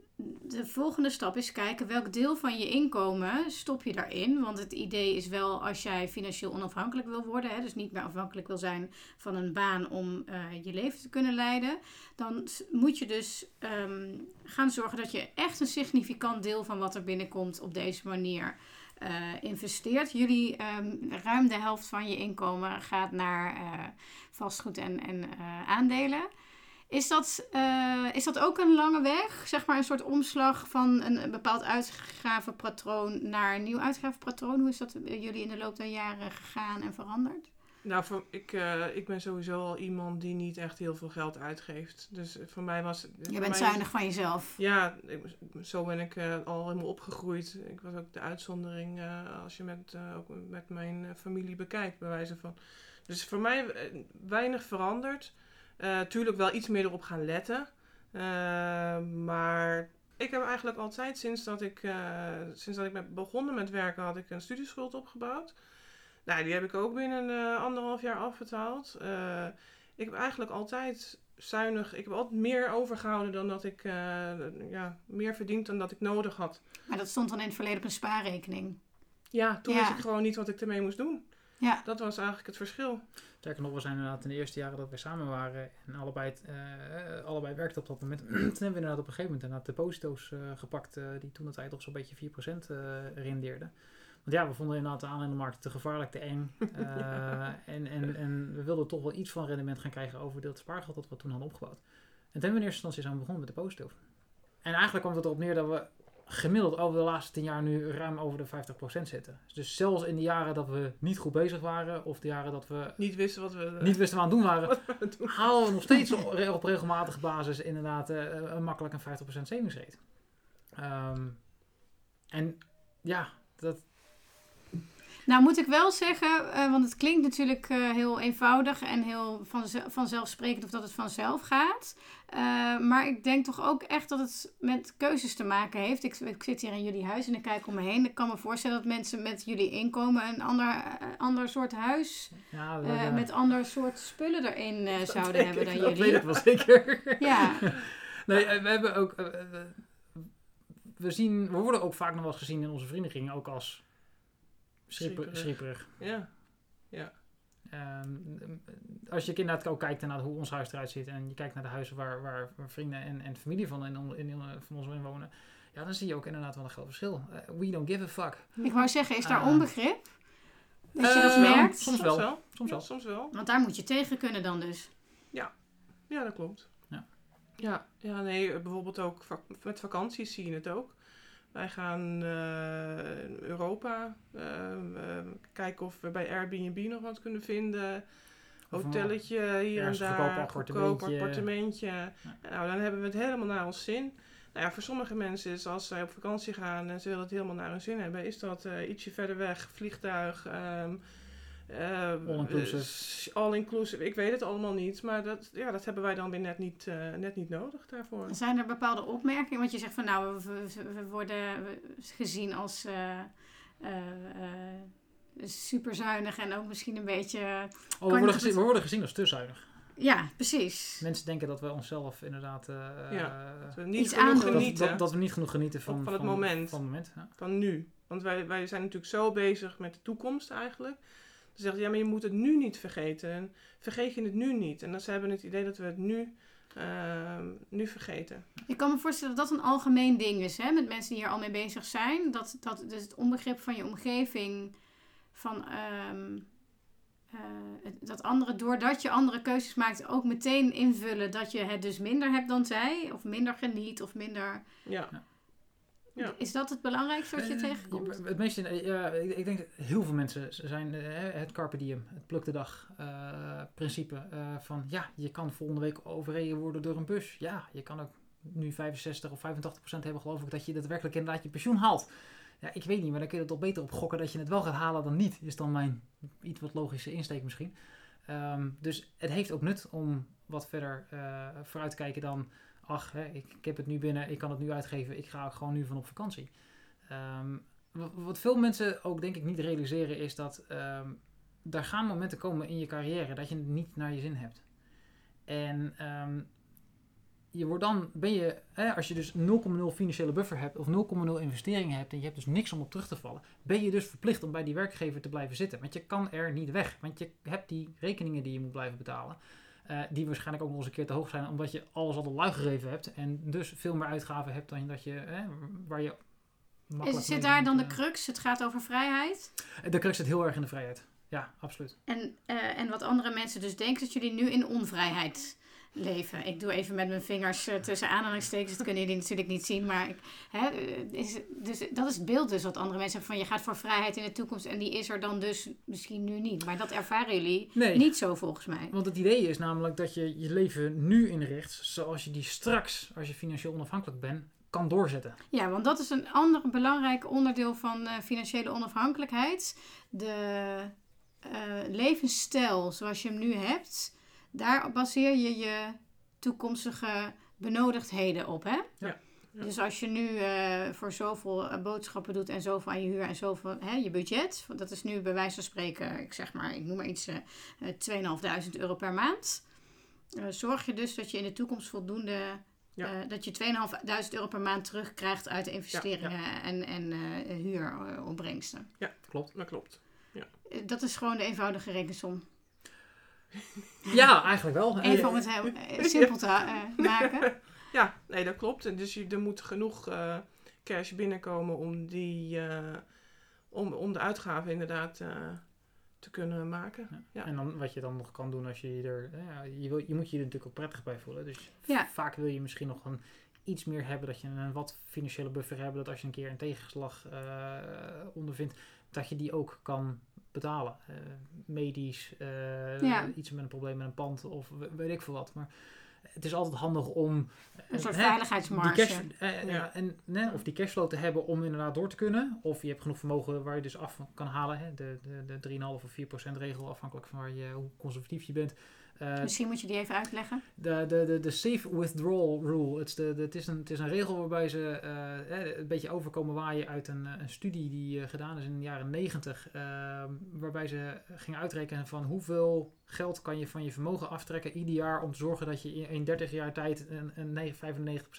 Speaker 1: de volgende stap is kijken welk deel van je inkomen stop je daarin. Want het idee is wel als jij financieel onafhankelijk wil worden, hè, dus niet meer afhankelijk wil zijn van een baan om eh, je leven te kunnen leiden, dan moet je dus ehm, gaan zorgen dat je echt een significant deel van wat er binnenkomt op deze manier eh, investeert. Jullie, ehm, ruim de helft van je inkomen gaat naar eh, vastgoed en, en eh, aandelen. Is dat, is dat ook een lange weg? Zeg maar een soort omslag van een, een bepaald uitgavenpatroon naar een nieuw uitgavenpatroon? Hoe is dat jullie in de loop der jaren gegaan en veranderd?
Speaker 3: Nou, voor, ik, eh, ik ben sowieso al iemand die niet echt heel veel geld uitgeeft. Dus voor mij was...
Speaker 1: Je bent zuinig van jezelf.
Speaker 3: Ja, ik- zo ben ik eh, al helemaal opgegroeid. Ik was ook de uitzondering eh, als je met, eh, ook met mijn eh, familie bekijkt, bij wijze van. Dus voor mij eh, weinig veranderd. Eh tuurlijk wel iets meer erop gaan letten. Eh, maar ik heb eigenlijk altijd, sinds dat ik, eh, sinds dat ik ben begonnen met werken, had ik een studieschuld opgebouwd. Nou, die heb ik ook binnen eh, anderhalf jaar afbetaald. Eh, ik heb eigenlijk altijd zuinig. Ik heb altijd meer overgehouden dan dat ik eh, ja, meer verdiend dan dat ik nodig had.
Speaker 1: Maar dat stond dan in het verleden op een spaarrekening.
Speaker 3: Ja, toen
Speaker 1: Ja.
Speaker 3: wist ik gewoon niet wat ik ermee moest doen.
Speaker 1: Ja,
Speaker 3: Dat was eigenlijk het verschil.
Speaker 2: Sterker nog, we zijn inderdaad in de eerste jaren dat we samen waren en allebei, eh, eh, allebei werkten op dat moment. toen hebben we inderdaad op een gegeven moment inderdaad de deposito's eh, gepakt die toen de tijd toch zo'n beetje 4% eh rendeerden. Want ja, we vonden inderdaad de aandelenmarkt te gevaarlijk, te eng. Eh, en, en, en we wilden toch wel iets van rendement gaan krijgen over dat spaargeld dat we toen hadden opgebouwd. En toen hebben we in eerste instantie zijn we begonnen met de posito. En eigenlijk kwam het erop neer dat we gemiddeld over de laatste 10 jaar nu ruim over de 50% zitten. Dus zelfs in de jaren dat we niet goed bezig waren, of de jaren dat we
Speaker 3: Niet wisten wat we
Speaker 2: niet wisten wat we aan het doen waren,
Speaker 3: wat we doen.
Speaker 2: halen we nog steeds op regelmatige basis inderdaad een makkelijk een 50% savings rate. En ja, dat,
Speaker 1: Nou moet ik wel zeggen, eh, want het klinkt natuurlijk eh, heel eenvoudig en heel vanze- vanzelfsprekend of dat het vanzelf gaat. Eh, maar ik denk toch ook echt dat het met keuzes te maken heeft. Ik, ik zit hier in jullie huis en ik kijk om me heen. Ik kan me voorstellen dat mensen met jullie inkomen een ander, ander soort huis
Speaker 2: ja,
Speaker 1: met ander soort spullen erin
Speaker 3: Dat
Speaker 1: zouden hebben
Speaker 3: ik,
Speaker 1: dan
Speaker 2: dat
Speaker 1: jullie.
Speaker 2: weet ik wel zeker.
Speaker 1: Ja,
Speaker 2: nee, we hebben ook. we, zien, we worden ook vaak nog wel eens gezien in onze vriendenkring ook als
Speaker 3: Schrieperig.
Speaker 2: schrieperig.
Speaker 3: Ja,
Speaker 2: Ehm, als je inderdaad ook kijkt naar hoe ons huis eruit ziet en je kijkt naar de huizen waar, waar, vrienden en, en familie van, in, in, in- van ons in wonen, ja, dan zie je ook inderdaad wel een groot verschil. Eh, we don't give a fuck.
Speaker 1: ik wou zeggen, is daar
Speaker 2: Ah.
Speaker 1: onbegrip? Dat je dat
Speaker 2: Eh,
Speaker 1: merkt?
Speaker 2: Soms wel. Soms
Speaker 3: Ja,
Speaker 2: wel.
Speaker 3: soms wel.
Speaker 1: Want daar moet je tegen kunnen dan dus.
Speaker 3: Ja, dat klopt.
Speaker 2: Ja.
Speaker 3: Ja, ja nee, bijvoorbeeld ook vak- met vakanties zie je het ook. Wij gaan eh, Europa eh, eh, kijken of we bij Airbnb nog wat kunnen vinden. Hotelletje hier en daar,
Speaker 2: goedkoop appartementje.
Speaker 3: Nou, dan hebben we het helemaal naar ons zin. Nou ja, voor sommige mensen is als zij op vakantie gaan en ze willen het helemaal naar hun zin hebben, is dat ietsje verder weg, vliegtuig, ehm, eh,
Speaker 2: All-inclusive.
Speaker 3: eh, all-inclusive. Ik weet het allemaal niet, maar dat, ja, dat hebben wij dan weer net niet, eh, net niet nodig daarvoor.
Speaker 1: Zijn er bepaalde opmerkingen? Want je zegt van nou, we, we- we worden gezien als eh super zuinig en ook misschien een beetje.
Speaker 2: Oh, we, worden gezien, we worden gezien als te zuinig.
Speaker 1: Ja, precies.
Speaker 2: Mensen denken dat we onszelf inderdaad. eh,
Speaker 3: Ja. Dat we niet
Speaker 1: Iets
Speaker 3: genoeg
Speaker 2: dat,
Speaker 3: genieten
Speaker 2: dat, dat we niet genoeg genieten van,
Speaker 3: Van het moment.
Speaker 2: Van het moment ja.
Speaker 3: van nu. Want wij, wij zijn natuurlijk zo bezig met de toekomst eigenlijk. Ze zeggen, ja, maar je moet het nu niet vergeten. En vergeet je het nu niet. En dan ze hebben het idee dat we het nu, ehm, nu vergeten.
Speaker 1: Ik kan me voorstellen dat dat een algemeen ding is, hè, met mensen die hier al mee bezig zijn. Dat, dat dus het onbegrip van je omgeving, van ehm, eh, dat anderen, doordat je andere keuzes maakt, ook meteen invullen dat je het dus minder hebt dan zij, of minder geniet, of minder.
Speaker 3: Ja. Ja.
Speaker 1: Is dat het belangrijkste wat je
Speaker 2: Eh,
Speaker 1: tegenkomt?
Speaker 2: Het meeste, eh, ja, ik, denk dat heel veel mensen zijn eh, het carpe diem, het pluk de dag principe eh, van ja, je kan volgende week overreden worden door een bus. Ja, je kan ook nu 65 of 85 procent hebben geloof ik dat je daadwerkelijk inderdaad je pensioen haalt. Ja, ik weet niet, maar dan kun je er toch beter op gokken dat je het wel gaat halen dan niet. Is dan mijn iets wat logische insteek misschien. Ehm, dus het heeft ook nut om wat verder vooruit te kijken dan... Ach, hè, ik, ik heb het nu binnen, ik kan het nu uitgeven, ik ga ook gewoon nu van op vakantie. Ehm, wa- wat veel mensen ook denk ik niet realiseren is dat... ehm er gaan momenten komen in je carrière dat je het niet naar je zin hebt. En ehm, je wordt dan, ben je, hè, als je dus 0,0 financiële buffer hebt of 0,0 investeringen hebt en je hebt dus niks om op terug te vallen, ben je dus verplicht om bij die werkgever te blijven zitten. Want je kan er niet weg, want je hebt die rekeningen die je moet blijven betalen. Eh, die waarschijnlijk ook nog eens een keer te hoog zijn, omdat je alles al de lui gegeven hebt. En dus veel meer uitgaven hebt dan dat je, hè, waar je makkelijk
Speaker 1: zit daar dan de
Speaker 2: moet,
Speaker 1: crux? Het gaat over vrijheid.
Speaker 2: eh, De crux zit heel erg in de vrijheid. Ja, absoluut.
Speaker 1: En, eh, en wat andere mensen dus denken, dat jullie nu in onvrijheid leven. Ik doe even met mijn vingers eh, tussen aanhalingstekens. Dat kunnen jullie natuurlijk niet zien. Maar ik, hè, eh, is, dus, dat is het beeld dus wat andere mensen hebben. Van je gaat voor vrijheid in de toekomst. En die is er dan dus misschien nu niet. Maar dat ervaren jullie
Speaker 2: Nee.
Speaker 1: niet zo volgens mij.
Speaker 2: Want het idee is namelijk dat je je leven nu inricht zoals je die straks, als je financieel onafhankelijk bent, kan doorzetten.
Speaker 1: Ja, want dat is een ander belangrijk onderdeel van eh, financiële onafhankelijkheid. De eh, levensstijl zoals je hem nu hebt, daar baseer je je toekomstige benodigdheden op. Hè?
Speaker 2: Ja.
Speaker 3: Ja.
Speaker 1: Dus als je nu eh, voor zoveel eh, boodschappen doet en zoveel aan je huur en zoveel hè, je budget, dat is nu bij wijze van spreken, ik zeg maar, ik noem maar iets, eh eh, 2.500 euro per maand. Zorg je dus dat je in de toekomst voldoende
Speaker 3: Ja.
Speaker 1: dat je 2.500 euro per maand terugkrijgt uit de investeringen en, en eh huuropbrengsten.
Speaker 2: Klopt.
Speaker 3: Dat klopt.
Speaker 1: Eh, Dat is gewoon de eenvoudige rekensom.
Speaker 2: Ja, eigenlijk wel.
Speaker 1: Even om het heel eh, simpel te eh, maken.
Speaker 3: Ja, nee, dat klopt. En dus je, er moet genoeg eh, cash binnenkomen om, die, eh, om, om de uitgaven inderdaad eh, te kunnen maken.
Speaker 2: Ja.
Speaker 3: Ja.
Speaker 2: En dan wat je dan nog kan doen als je je er... Ja, je, wil, je moet je er natuurlijk ook prettig bij voelen. Dus
Speaker 1: Ja.
Speaker 2: vaak wil je misschien nog een, iets meer hebben. Dat je een wat financiële buffer hebt. Dat als je een keer een tegenslag eh, ondervindt, dat je die ook kan betalen. Eh, medisch, eh,
Speaker 1: Ja.
Speaker 2: iets met een probleem met een pand of we- weet ik veel wat. Maar het is altijd handig om...
Speaker 1: Een soort
Speaker 2: hè,
Speaker 1: veiligheidsmarge.
Speaker 2: Die cash, eh,
Speaker 3: Ja.
Speaker 2: en, of die cashflow te hebben om inderdaad door te kunnen. Of je hebt genoeg vermogen waar je dus af kan halen. Hè, de, de, de 3,5 of 4% regel, afhankelijk van waar je, hoe conservatief je bent. Eh,
Speaker 1: Misschien moet je die even uitleggen.
Speaker 2: de, de, de, de safe withdrawal rule. Het is, de, de, het, is een, het is een regel waarbij ze eh, een beetje overkomen waaien uit een, een studie die gedaan is in de jaren 90. eh, waarbij ze gingen uitrekenen van hoeveel geld kan je van je vermogen aftrekken ieder jaar om te zorgen dat je in, in 30 jaar tijd een, een 9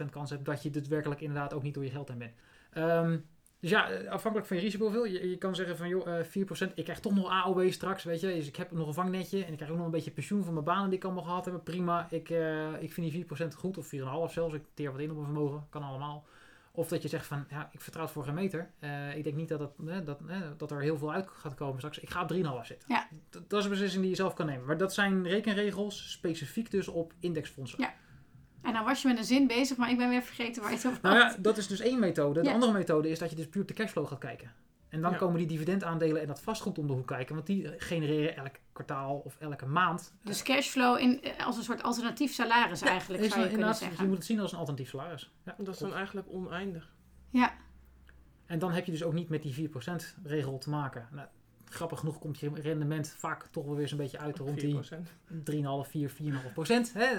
Speaker 2: 95% kans hebt dat je daadwerkelijk inderdaad ook niet door je geld heen bent. Ehm, dus ja, eh, afhankelijk van je risicoprofiel. Je, je kan zeggen van, joh, eh 4%, ik krijg toch nog AOW straks, weet je. Dus ik heb nog een vangnetje en ik krijg ook nog een beetje pensioen van mijn banen die ik allemaal gehad heb. Prima, ik, eh, ik vind die 4% goed, of 4,5 zelfs. Ik teer wat in op mijn vermogen, kan allemaal. Of dat je zegt van, ja, ik vertrouw het voor geen meter. Eh, ik denk niet dat, eh, dat, eh, dat er heel veel uit gaat komen straks. Ik ga op 3,5 zitten.
Speaker 1: Ja.
Speaker 2: Dat, dat is een beslissing die je zelf kan nemen. Maar dat zijn rekenregels, specifiek dus op indexfondsen.
Speaker 1: Ja. En dan was je met een zin bezig, maar ik ben weer vergeten waar je het over
Speaker 2: Nou
Speaker 1: had.
Speaker 2: ja, dat is dus één methode. De
Speaker 1: Ja.
Speaker 2: andere methode is dat je dus puur op de cashflow gaat kijken. En dan
Speaker 3: Ja.
Speaker 2: komen die dividendaandelen en dat vastgoed om de hoek kijken. Want die genereren elk kwartaal of elke maand.
Speaker 1: Dus cashflow in, eh, als een soort alternatief salaris eigenlijk,
Speaker 2: Is
Speaker 1: zou je kunnen zeggen.
Speaker 2: Je moet het zien als een alternatief salaris. Ja,
Speaker 3: Dat is dan eigenlijk oneindig.
Speaker 1: Ja,
Speaker 2: En dan heb je dus ook niet met die 4% regel te maken. Nou, grappig genoeg komt je rendement vaak toch wel weer zo'n beetje uit rond die
Speaker 3: 4%.
Speaker 2: 3,5, 4, 4,5 procent. Hè?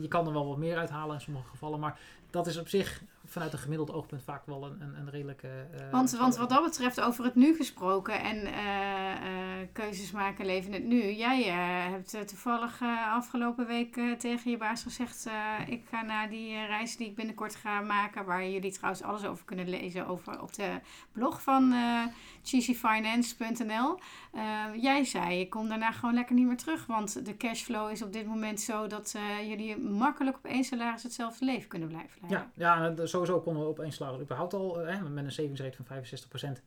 Speaker 2: Je kan er wel wat meer uithalen in sommige gevallen. Maar dat is op zich vanuit een gemiddeld oogpunt vaak wel een, een, een redelijke... eh,
Speaker 1: want, want wat dat betreft, over het nu gesproken en eh, eh, keuzes maken, leven het nu. Jij hebt toevallig afgelopen week tegen je baas gezegd: Ik ga naar die reis die ik binnenkort ga maken. Waar jullie trouwens alles over kunnen lezen over, op de blog van cheesyfinance.nl. Jij zei: Ik kom daarna gewoon lekker niet meer terug. Want de cashflow is op dit moment zo dat jullie makkelijk op één salaris hetzelfde leven kunnen blijven.
Speaker 2: Ja, ja sowieso konden we op één salaris überhaupt al, eh, met een savings rate van 65%.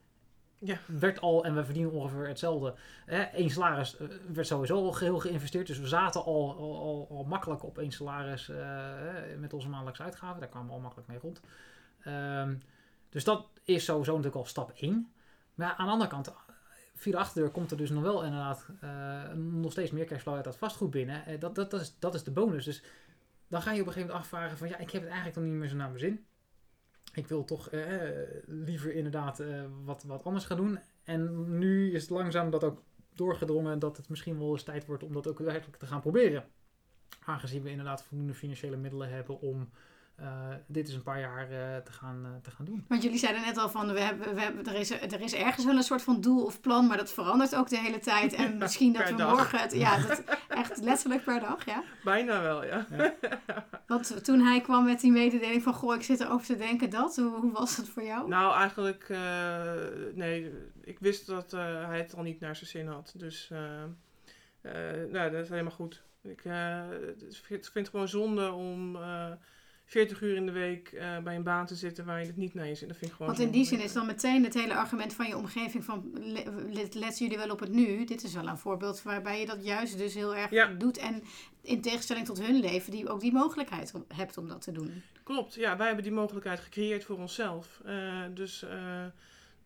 Speaker 3: Ja.
Speaker 2: Werd al, en we verdienen ongeveer hetzelfde. Eén salaris eh, werd sowieso al geheel geïnvesteerd. Dus we zaten al, al, al, al makkelijk op één salaris eh, met onze maandelijkse uitgaven. Daar kwamen we al makkelijk mee rond. Ehm, dus dat is sowieso natuurlijk al stap 1. Maar aan de andere kant, via de achterdeur komt er dus nog wel inderdaad eh, nog steeds meer cashflow uit dat vastgoed binnen. Eh, dat, dat, dat, is, dat is de bonus. Dus dan ga je op een gegeven moment afvragen van ja, ik heb het eigenlijk nog niet meer zo naar mijn zin. ik wil toch eh, liever inderdaad eh, wat, wat anders gaan doen. En nu is het langzaam dat ook doorgedrongen dat het misschien wel eens tijd wordt om dat ook werkelijk te gaan proberen. Aangezien we inderdaad voldoende financiële middelen hebben om dit is een paar jaar uh, te, gaan, uh, te gaan doen.
Speaker 1: Want jullie zeiden net al van, we hebben, we hebben, er, is, er is ergens wel een soort van doel of plan, maar dat verandert ook de hele tijd. En misschien dat we
Speaker 3: dag.
Speaker 1: morgen het, ja, dat, echt letterlijk per dag, ja.
Speaker 3: Bijna wel, ja. ja.
Speaker 1: Want toen hij kwam met die mededeling van, goh, ik zit erover te denken dat, hoe, hoe was het voor jou?
Speaker 3: Nou, eigenlijk, nee, ik wist dat hij het al niet naar zijn zin had. Dus, nou, dat is helemaal goed. Ik vind het gewoon zonde om 40 uur in de week uh, bij een baan te zitten waar je het niet naar je zit. Dat vind ik gewoon
Speaker 1: Want in die zin is dan meteen het hele argument van je omgeving van let, let jullie wel op het nu. Dit is wel een voorbeeld waarbij je dat juist dus heel erg ja. doet. En in tegenstelling tot hun leven, die ook die mogelijkheid hebt om dat te doen.
Speaker 3: Klopt, ja, wij hebben die mogelijkheid gecreëerd voor onszelf. Uh, dus, uh,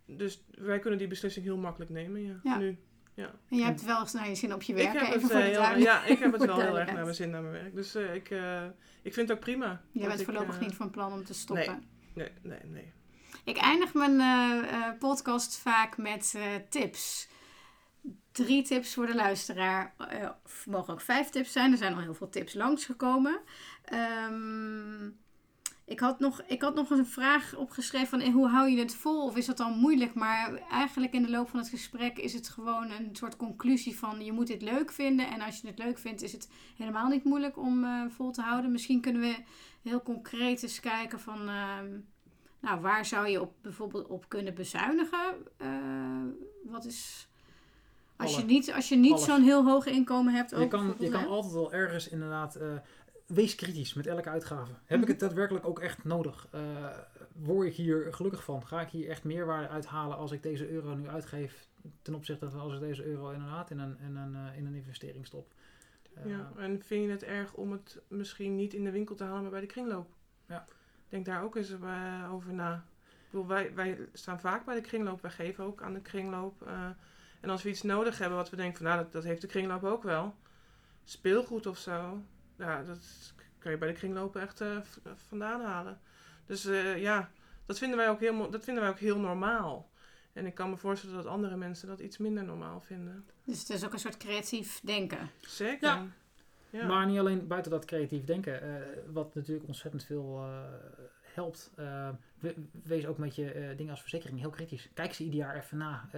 Speaker 3: dus wij kunnen die beslissing heel makkelijk nemen, ja, ja. nu. Ja.
Speaker 1: En je hebt wel eens naar je zin op je werk.
Speaker 3: Ik heb
Speaker 1: even
Speaker 3: het, heel, ja, ik heb het wel heel erg naar mijn zin naar mijn werk. Dus uh, ik, uh, ik vind het ook prima.
Speaker 1: Jij bent voorlopig uh, niet van plan om te stoppen.
Speaker 3: Nee, nee, nee. nee.
Speaker 1: Ik eindig mijn podcast vaak met tips. Drie tips voor de luisteraar. mogen ook vijf tips zijn. Er zijn al heel veel tips langsgekomen. Um, ik had, nog, ik had nog een vraag opgeschreven van hoe hou je het vol? Of is dat dan moeilijk? Maar eigenlijk in de loop van het gesprek is het gewoon een soort conclusie van je moet dit leuk vinden. En als je het leuk vindt is het helemaal niet moeilijk om uh, vol te houden. Misschien kunnen we heel concreet eens kijken van uh, nou, waar zou je op, bijvoorbeeld op kunnen bezuinigen? Uh, wat is... Als je niet, als je niet zo'n heel hoog inkomen hebt.
Speaker 2: Je kan, je kan altijd wel ergens inderdaad wees kritisch met elke uitgave. Heb ik het daadwerkelijk ook echt nodig? Uh, word ik hier gelukkig van? Ga ik hier echt meerwaarde uithalen als ik deze euro nu uitgeef ten opzichte van als ik deze euro inderdaad in een, in een, uh, in een investering stop?
Speaker 3: Uh, ja, en vind je het erg om het misschien niet in de winkel te halen, maar bij de kringloop?
Speaker 2: Ja.
Speaker 3: Denk daar ook eens over na. Ik bedoel, wij, wij staan vaak bij de kringloop, wij geven ook aan de kringloop. en als we iets nodig hebben wat we denken van nou, dat, dat heeft de kringloop ook wel. Speelgoed of zo ja, dat kan je bij de kringlopen echt uh, vandaan halen. Dus uh, ja, dat vinden, wij ook heel, dat vinden wij ook heel normaal. En ik kan me voorstellen dat andere mensen dat iets minder normaal vinden.
Speaker 1: Dus het is ook een soort creatief denken.
Speaker 3: Zeker.
Speaker 2: Ja. ja. Maar niet alleen buiten dat creatief denken. Uh, wat natuurlijk ontzettend veel helpt. wees ook met je dingen als verzekering heel kritisch. Kijk ze ieder jaar even na.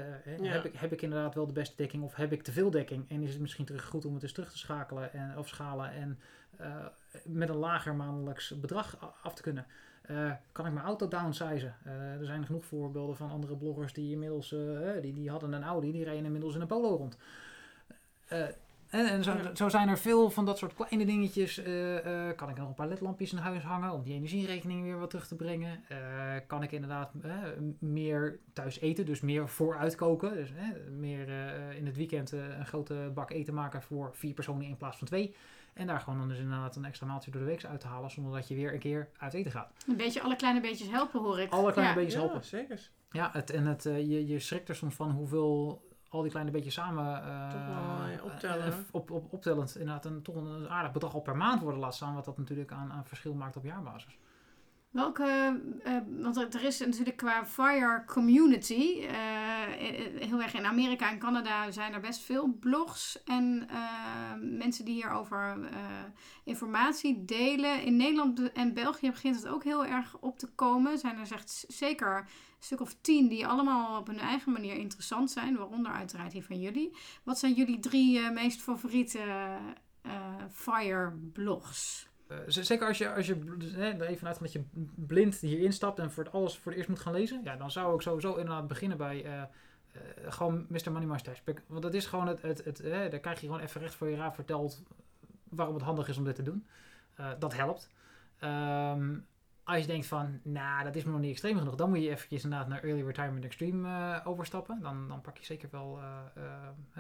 Speaker 2: Ja. heb, ik, heb ik inderdaad wel de beste dekking of heb ik te veel dekking? En is het misschien terug goed om het eens terug te schakelen en, of schalen en met een lager maandelijks bedrag af te kunnen? Uh, kan ik mijn auto downsizen? Uh, er zijn genoeg voorbeelden van andere bloggers die inmiddels, uh, die, die hadden een Audi, die reden inmiddels in een Polo rond. En, en zo, ja. zo, zijn er veel van dat soort kleine dingetjes. Uh, uh, kan ik nog een paar ledlampjes in huis hangen om die energierekening weer wat terug te brengen? Uh, kan ik inderdaad meer thuis eten, dus meer vooruit koken? Dus meer in het weekend een grote bak eten maken voor vier personen in plaats van twee. En daar gewoon dan dus inderdaad een extra maaltje door de week uit te halen, zonder dat je weer een keer uit eten gaat.
Speaker 1: Een beetje alle kleine beetjes helpen, hoor ik.
Speaker 2: Alle kleine
Speaker 1: ja.
Speaker 2: beetjes helpen.
Speaker 3: Ja, zeker.
Speaker 2: Ja, het, en het, je, je schrikt er soms van hoeveel al die kleine beetjes samen uh,
Speaker 3: optellen. Uh,
Speaker 2: op, op, optellend inderdaad een, toch een aardig bedrag al per maand worden laat staan, wat dat natuurlijk aan, aan verschil maakt op jaarbasis.
Speaker 1: Welke, uh, want er is natuurlijk qua FIRE community, heel erg in Amerika en Canada zijn er best veel blogs en mensen die hierover informatie delen. In Nederland en België begint het ook heel erg op te komen. Zijn er echt zeker stuk of tien die allemaal op hun eigen manier interessant zijn, waaronder uiteraard die van jullie. Wat zijn jullie drie meest favoriete FIRE blogs?
Speaker 2: Uh, zeker als je, als je er even vanuit dat je blind hier instapt en voor het alles voor het eerst moet gaan lezen, ja, dan zou ik sowieso inderdaad beginnen bij uh, uh, gewoon Mr. Money Mustache. Want dat is gewoon het, het, het daar krijg je gewoon even recht voor je raar verteld waarom het handig is om dit te doen. dat helpt. Um, als je denkt van, nou, dat is me nog niet extreem genoeg, dan moet je eventjes inderdaad naar Early Retirement Extreme overstappen. Dan, dan pak je zeker wel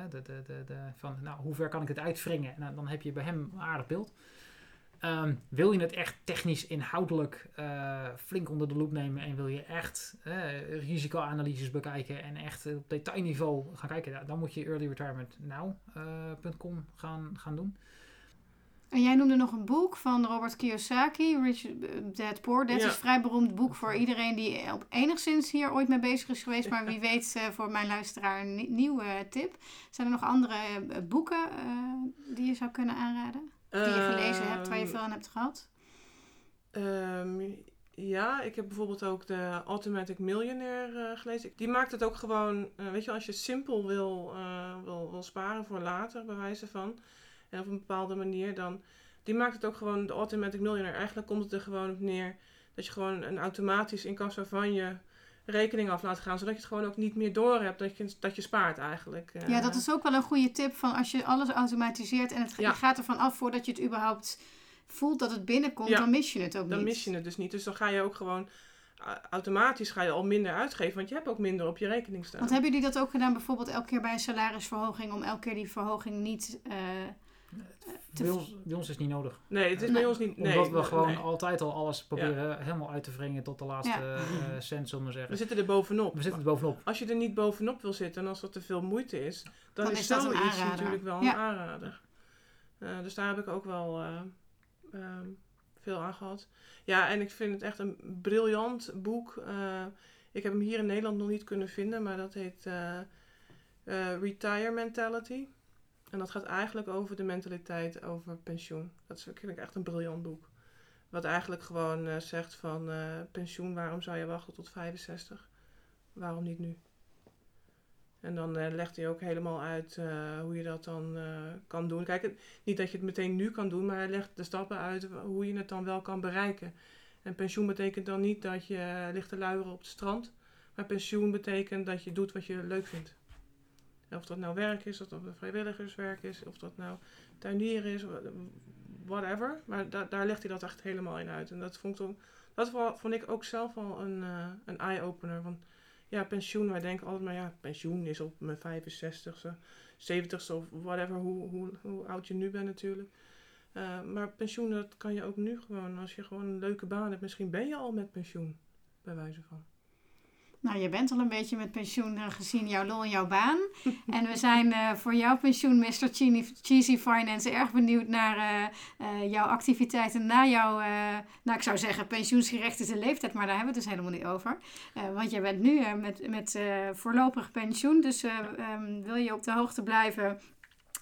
Speaker 2: de, de, de, de, van, nou, hoe ver kan ik het uitwringen? En dan heb je bij hem een aardig beeld. Um, wil je het echt technisch inhoudelijk flink onder de loep nemen en wil je echt risicoanalyses bekijken en echt op detailniveau gaan kijken, dan moet je earlyretirementnow.com gaan, gaan doen.
Speaker 1: En jij noemde nog een boek van Robert Kiyosaki, Rich Dad Poor. Dat
Speaker 3: Ja.
Speaker 1: is een vrij beroemd boek voor iedereen die op enigszins hier ooit mee bezig is geweest. Maar wie weet eh, voor mijn luisteraar een nie- nieuwe tip. Zijn er nog andere eh, boeken eh, die je zou kunnen aanraden? Die je gelezen hebt, waar je
Speaker 3: Ehm,
Speaker 1: veel aan hebt gehad?
Speaker 3: Ehm, ja, ik heb bijvoorbeeld ook de Automatic Millionaire eh, gelezen. Die maakt het ook gewoon, eh, weet je, als je simpel wil, eh, wil, wil sparen voor later, bij wijze van, en op een bepaalde manier, dan die maakt het ook gewoon de Automatic Millionaire. Eigenlijk komt het er gewoon op neer dat je gewoon een automatisch incasso van je rekening af laat gaan, zodat je het gewoon ook niet meer door hebt dat je, dat je spaart eigenlijk. eh.
Speaker 1: Ja, dat is ook wel een goede tip van als je alles automatiseert en het,
Speaker 3: Ja.
Speaker 1: je gaat ervan af voordat je het überhaupt voelt dat het binnenkomt,
Speaker 3: Ja.
Speaker 1: dan mis je het ook
Speaker 3: Dan
Speaker 1: niet.
Speaker 3: mis je het dus niet. Dus dan ga je ook gewoon uh, automatisch ga je al minder uitgeven, want je hebt ook minder op je rekening staan.
Speaker 1: Want hebben jullie dat ook gedaan bijvoorbeeld elke keer bij een salarisverhoging om elke keer die verhoging niet eh, te
Speaker 2: Bij ons, bij ons is het niet nodig.
Speaker 3: Nee, het is
Speaker 1: Nee.
Speaker 3: bij ons niet. Nee,
Speaker 2: Omdat we gewoon
Speaker 3: nee.
Speaker 2: altijd al alles proberen helemaal uit te wringen tot de laatste
Speaker 1: Ja.
Speaker 2: eh, cent, zullen we maar
Speaker 3: We
Speaker 2: zeggen.
Speaker 3: zitten er bovenop.
Speaker 2: We zitten er bovenop.
Speaker 3: Als je er niet bovenop wil zitten en als dat te veel moeite is, dan,
Speaker 1: Dan
Speaker 3: is, zoiets natuurlijk wel
Speaker 1: Ja.
Speaker 3: een aanrader. Eh, dus daar heb ik ook wel eh, ehm, veel aan gehad. Ja, en ik vind het echt een briljant boek. Eh, ik heb hem hier in Nederland nog niet kunnen vinden, maar dat heet eh, eh, Retire Mentality. En dat gaat eigenlijk over de mentaliteit over pensioen. Dat is, vind ik echt een briljant boek. Wat eigenlijk gewoon eh, zegt van eh, pensioen, waarom zou je wachten tot 65? Waarom niet nu? En dan eh, legt hij ook helemaal uit hoe je dat dan kan doen. Kijk, niet dat je het meteen nu kan doen, maar hij legt de stappen uit hoe je het dan wel kan bereiken. En pensioen betekent dan niet dat je ligt te luieren op het strand. Maar pensioen betekent dat je doet wat je leuk vindt. Of dat nou werk is, of dat vrijwilligerswerk is, of dat nou tuinier is, whatever. Maar da- daar legt hij dat echt helemaal in uit. En dat vond, ik ook- dat vo- vond ik ook zelf al een, eh, een eye-opener. Want ja, pensioen, wij denken altijd maar ja, pensioen is op mijn 65ste, 70ste of whatever, hoe, hoe, hoe oud je nu bent natuurlijk. Eh, maar pensioen, dat kan je ook nu gewoon, als je gewoon een leuke baan hebt, misschien ben je al met pensioen, bij wijze van.
Speaker 1: Nou, je bent al een beetje met pensioen eh, gezien jouw lol en jouw baan. en we zijn eh, voor jouw pensioen, Mr. Cheesy, Finance, erg benieuwd naar eh, jouw activiteiten na jouw, nou ik zou zeggen pensioensgerechtigde leeftijd, maar daar hebben we het dus helemaal niet over. Want jij bent nu met, met voorlopig pensioen, dus eh, ehm, wil je op de hoogte blijven...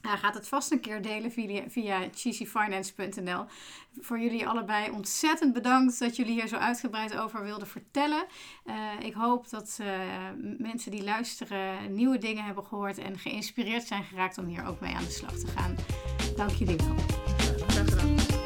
Speaker 1: Hij gaat het vast een keer delen via, via cheesyfinance.nl. Voor jullie allebei ontzettend bedankt dat jullie hier zo uitgebreid over wilden vertellen. Eh, ik hoop dat eh, mensen die luisteren nieuwe dingen hebben gehoord en geïnspireerd zijn geraakt om hier ook mee aan de slag te gaan. Dank jullie wel.
Speaker 3: Graag.